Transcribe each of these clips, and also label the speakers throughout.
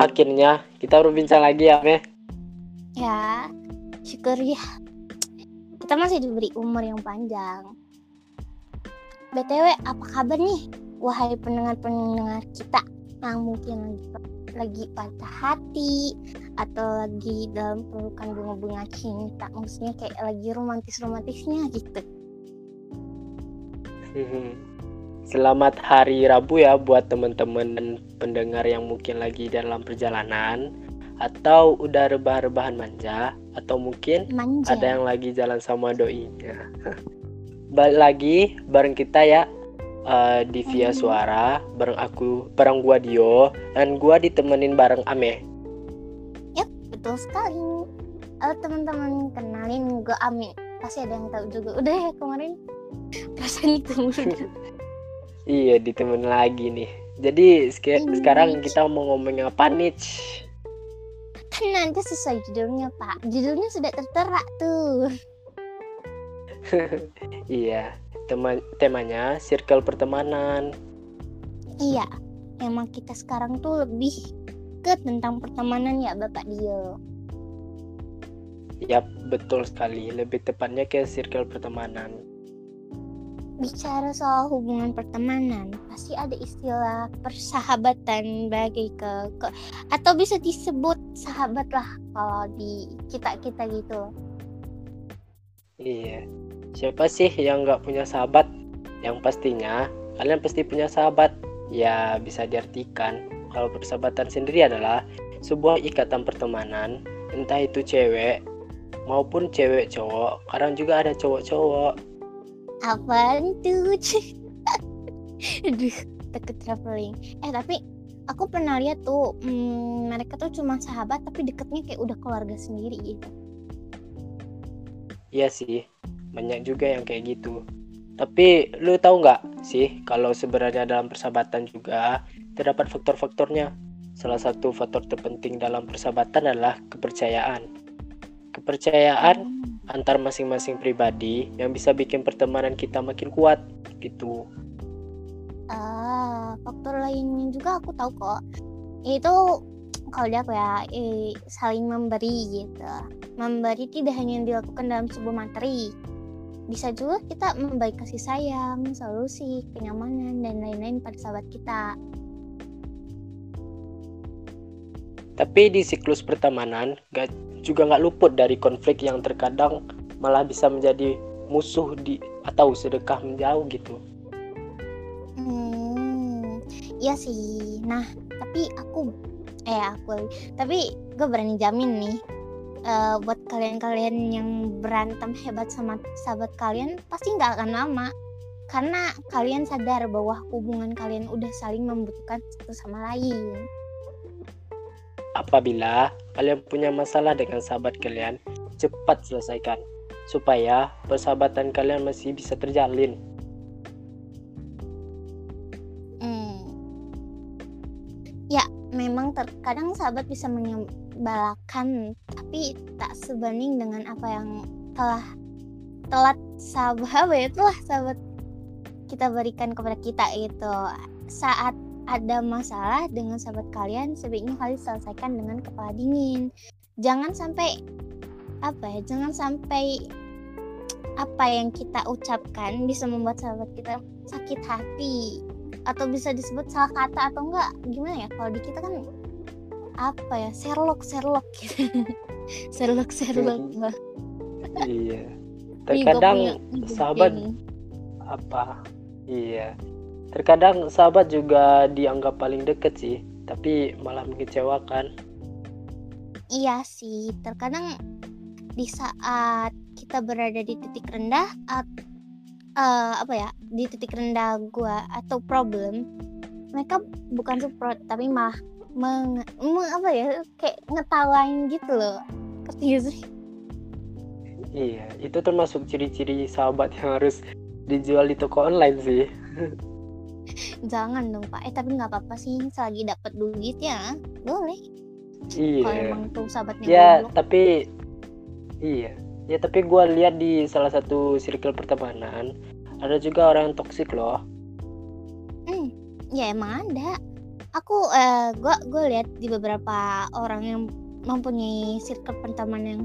Speaker 1: akhirnya kita berbincang lagi ya, Me.
Speaker 2: Ya, syukur ya. Kita masih diberi umur yang panjang. BTW, apa kabar nih? Wahai pendengar-pendengar kita yang mungkin lagi lagi patah hati atau lagi dalam pelukan bunga-bunga cinta maksudnya kayak lagi romantis-romantisnya gitu
Speaker 1: Selamat hari Rabu ya buat teman-teman dan pendengar yang mungkin lagi dalam perjalanan atau udah rebah-rebahan manja atau mungkin
Speaker 2: manja.
Speaker 1: ada yang lagi jalan sama doinya. Balik lagi bareng kita ya uh, di via suara bareng aku bareng gua Dio dan gua ditemenin bareng Ame.
Speaker 2: betul sekali. Halo teman-teman kenalin gue Ami pasti ada yang tahu juga. Udah ya kemarin. Perasaan itu
Speaker 1: Iya ditemenin lagi nih. Jadi sek-
Speaker 2: Ini.
Speaker 1: sekarang kita mau ngomongin apa nih?
Speaker 2: kan nanti sesuai judulnya pak judulnya sudah tertera tuh
Speaker 1: Iya, tema temanya circle pertemanan.
Speaker 2: iya emang kita sekarang tuh lebih ke tentang pertemanan ya bapak Dio
Speaker 1: Yap, betul sekali. Lebih tepatnya ke circle pertemanan.
Speaker 2: Bicara soal hubungan pertemanan pasti ada istilah persahabatan bagi ke, ke atau bisa disebut sahabat lah kalau di kita kita gitu
Speaker 1: Iya. Siapa sih yang nggak punya sahabat? Yang pastinya kalian pasti punya sahabat. Ya, bisa diartikan kalau persahabatan sendiri adalah sebuah ikatan pertemanan, entah itu cewek maupun cewek cowok. Kadang juga ada cowok-cowok.
Speaker 2: Apaan tuh? Aduh, takut traveling. Eh tapi aku pernah lihat tuh hmm, mereka tuh cuma sahabat tapi deketnya kayak udah keluarga sendiri gitu.
Speaker 1: Iya sih, banyak juga yang kayak gitu. Tapi lu tahu nggak sih kalau sebenarnya dalam persahabatan juga terdapat faktor-faktornya. Salah satu faktor terpenting dalam persahabatan adalah kepercayaan. Kepercayaan antar masing-masing pribadi yang bisa bikin pertemanan kita makin kuat gitu.
Speaker 2: Ah, faktor lainnya juga aku tahu kok. Itu kalau dia apa ya, eh, saling memberi gitu. Memberi tidak hanya dilakukan dalam sebuah materi. Bisa juga kita memberi kasih sayang, solusi, kenyamanan dan lain-lain pada sahabat kita.
Speaker 1: Tapi di siklus pertemanan gak, juga nggak luput dari konflik yang terkadang malah bisa menjadi musuh di atau sedekah menjauh gitu.
Speaker 2: Hmm, iya sih. Nah, tapi aku, eh aku, tapi gue berani jamin nih, eh, buat kalian-kalian yang berantem hebat sama sahabat kalian pasti nggak akan lama, karena kalian sadar bahwa hubungan kalian udah saling membutuhkan satu sama lain.
Speaker 1: Apabila kalian punya masalah dengan sahabat kalian, cepat selesaikan supaya persahabatan kalian masih bisa terjalin.
Speaker 2: Hmm. Ya, memang terkadang sahabat bisa menyembalakan, tapi tak sebanding dengan apa yang telah telat sahabat ya telah sahabat kita berikan kepada kita itu saat ada masalah dengan sahabat kalian sebaiknya kalian selesaikan dengan kepala dingin jangan sampai apa ya jangan sampai apa yang kita ucapkan bisa membuat sahabat kita sakit hati atau bisa disebut salah kata atau enggak gimana ya kalau di kita kan apa ya Sherlock Sherlock gitu Sherlock Sherlock bah.
Speaker 1: Iya.
Speaker 2: Gua
Speaker 1: Terkadang sahabat apa? Iya. Terkadang sahabat juga dianggap paling deket sih, tapi malah mengecewakan.
Speaker 2: iya sih terkadang di saat kita berada di titik rendah at, eh, apa ya di titik rendah gua atau problem mereka bukan support tapi malah meng, meng- apa ya kayak ngetawain gitu loh ngerti sih
Speaker 1: Iya, itu termasuk ciri-ciri sahabat yang harus dijual di toko online sih.
Speaker 2: jangan dong pak. Eh tapi nggak apa-apa sih. Selagi dapat duit ya boleh. Kalau
Speaker 1: Iya.
Speaker 2: emang tuh sahabatnya
Speaker 1: Ya,
Speaker 2: goblok.
Speaker 1: tapi iya. Ya, tapi gua lihat di salah satu circle pertemanan ada juga orang yang toksik loh.
Speaker 2: hmm, ya emang ada. Aku eh gua gue lihat di beberapa orang yang mempunyai circle pertemanan yang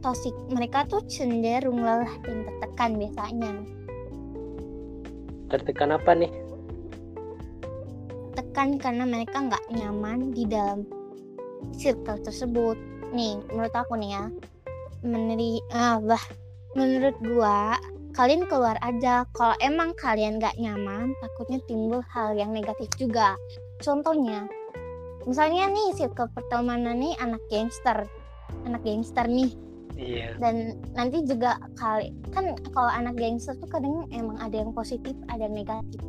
Speaker 2: toxic. Mereka tuh cenderung lelah dan tertekan biasanya.
Speaker 1: Tertekan apa nih
Speaker 2: tekan karena mereka nggak nyaman di dalam circle tersebut. Nih menurut aku nih ya. Meneri ah bah. Menurut gua kalian keluar aja. Kalau emang kalian nggak nyaman takutnya timbul hal yang negatif juga. Contohnya misalnya nih circle pertemanan nih anak gangster. Anak gangster nih.
Speaker 1: Iya.
Speaker 2: Dan nanti juga kali kan kalau anak gangster tuh kadang emang ada yang positif ada yang negatif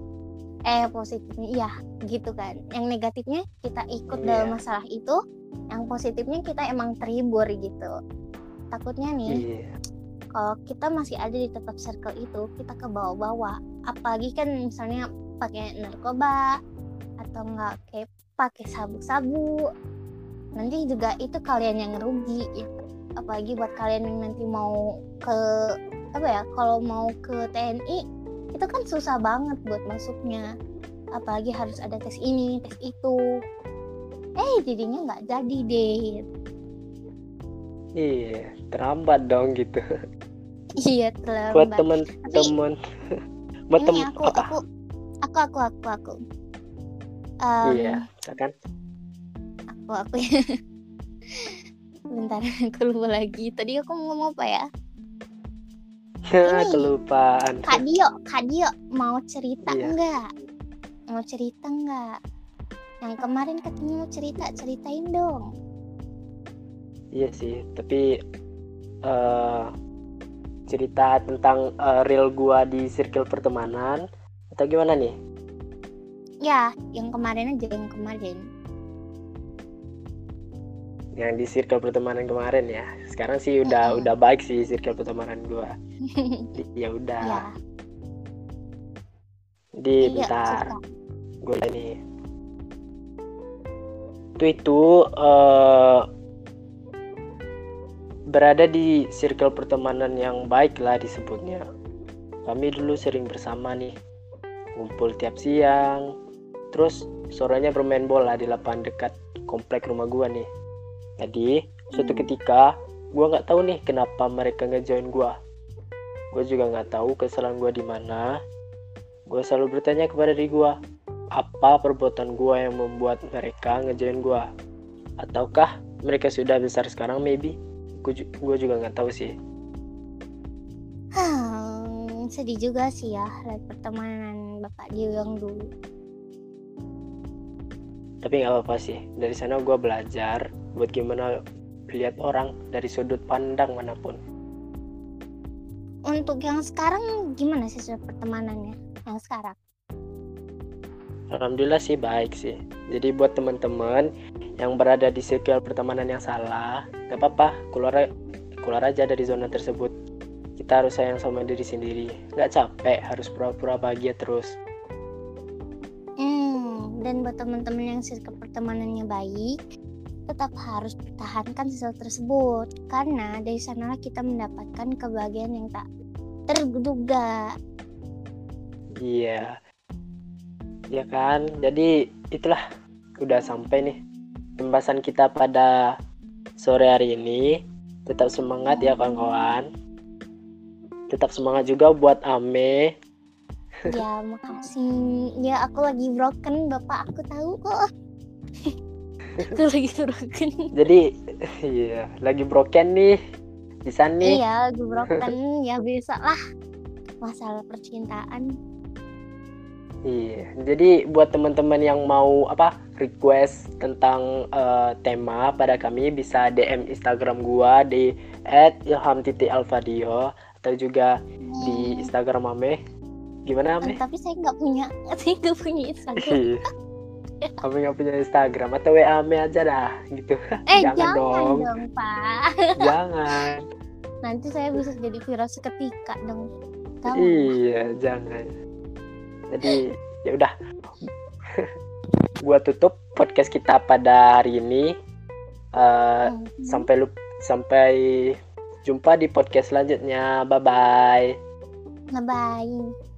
Speaker 2: eh positifnya iya gitu kan yang negatifnya kita ikut dalam
Speaker 1: Iya.
Speaker 2: masalah itu yang positifnya kita emang terhibur gitu takutnya nih
Speaker 1: iya
Speaker 2: kalau kita masih ada di tetap circle itu kita ke bawah-bawah apalagi kan misalnya pakai narkoba atau enggak kayak pakai sabu-sabu nanti juga itu kalian yang rugi gitu. apalagi buat kalian yang nanti mau ke apa ya kalau mau ke TNI itu kan susah banget buat masuknya. Apalagi harus ada tes ini tes itu. Eh jadinya nggak jadi deh.
Speaker 1: Iya terlambat dong gitu.
Speaker 2: Iya
Speaker 1: buat
Speaker 2: terlambat
Speaker 1: teman-teman buat
Speaker 2: ini
Speaker 1: temen
Speaker 2: aku,
Speaker 1: apa?
Speaker 2: aku aku aku aku aku. Em,
Speaker 1: iya kan?
Speaker 2: Aku aku. Bentar aku lupa lagi. Tadi aku mau ngomong apa ya Ini.
Speaker 1: kelupaan.
Speaker 2: Kak Dio Kak Dio mau cerita
Speaker 1: Iya.
Speaker 2: enggak mau cerita enggak yang kemarin katanya mau cerita ceritain dong.
Speaker 1: Iya sih tapi eh cerita tentang eh, real gua di circle pertemanan atau gimana nih?
Speaker 2: Ya yang kemarin aja yang kemarin.
Speaker 1: Yang di circle pertemanan kemarin ya sekarang sih udah udah baik sih circle pertemanan gua. Ya udah.
Speaker 2: Ya
Speaker 1: di
Speaker 2: iya
Speaker 1: bentar. gue ini itu itu eh, berada di circle pertemanan yang baik lah disebutnya. Kami dulu sering bersama nih. Ngumpul tiap siang. Terus sorenya bermain bola di lapangan dekat komplek rumah gua nih. Jadi suatu
Speaker 2: Hmm.
Speaker 1: ketika gua nggak tahu nih kenapa mereka ngejoin gua. Gue juga nggak tahu kesalahan gua di mana. Gue selalu bertanya kepada diri gue apa perbuatan gue yang membuat mereka ngejoin gue ataukah mereka sudah besar sekarang maybe? Gue juga nggak tahu sih.
Speaker 2: Hmm, sedih juga sih ya lihat pertemanan bapak Dio yang dulu.
Speaker 1: Tapi nggak apa-apa sih. Dari sana gue belajar buat gimana lihat orang dari sudut pandang mana pun.
Speaker 2: Untuk yang sekarang gimana sih pertemanannya yang sekarang?
Speaker 1: Alhamdulillah sih baik sih. Jadi buat teman-teman yang berada di circle pertemanan yang salah nggak apa-apa keluar keluar aja dari zona tersebut. Kita harus sayang sama diri sendiri. Nggak capek harus pura-pura bahagia terus.
Speaker 2: Hmm, dan buat teman-teman yang circle pertemanannya baik tetap harus pertahankan circle tersebut karena dari sanalah kita mendapatkan kebahagiaan yang tak terduga
Speaker 1: Iya. Ya kan? Jadi itulah udah sampai nih pembahasan kita pada sore hari ini. Tetap semangat ya kawan-kawan. Tetap semangat juga buat Ame.
Speaker 2: ya makasih ya aku lagi broken bapak aku tahu kok aku lagi broken
Speaker 1: Jadi iya, lagi broken nih. Bisa nih.
Speaker 2: iya lagi broken ya bisa lah masalah percintaan
Speaker 1: Iya. Jadi buat teman-teman yang mau apa request tentang eh, tema pada kami bisa DM Instagram gua di @ilham.alfadio atau juga di Instagram Ame. Gimana Ame?
Speaker 2: tapi saya nggak punya saya nggak punya Instagram
Speaker 1: Ame nggak punya Instagram atau WA Ame aja dah gitu.
Speaker 2: eh
Speaker 1: Jangan
Speaker 2: jangan,
Speaker 1: dong.
Speaker 2: dong. pak
Speaker 1: Jangan.
Speaker 2: nanti saya bisa jadi viral seketika dong?
Speaker 1: Iya, jangan. Jadi ya udah. Gua tutup podcast kita pada hari ini. Eh,
Speaker 2: Hmm.
Speaker 1: sampai lu sampai jumpa di podcast selanjutnya. Bye bye.
Speaker 2: bye bye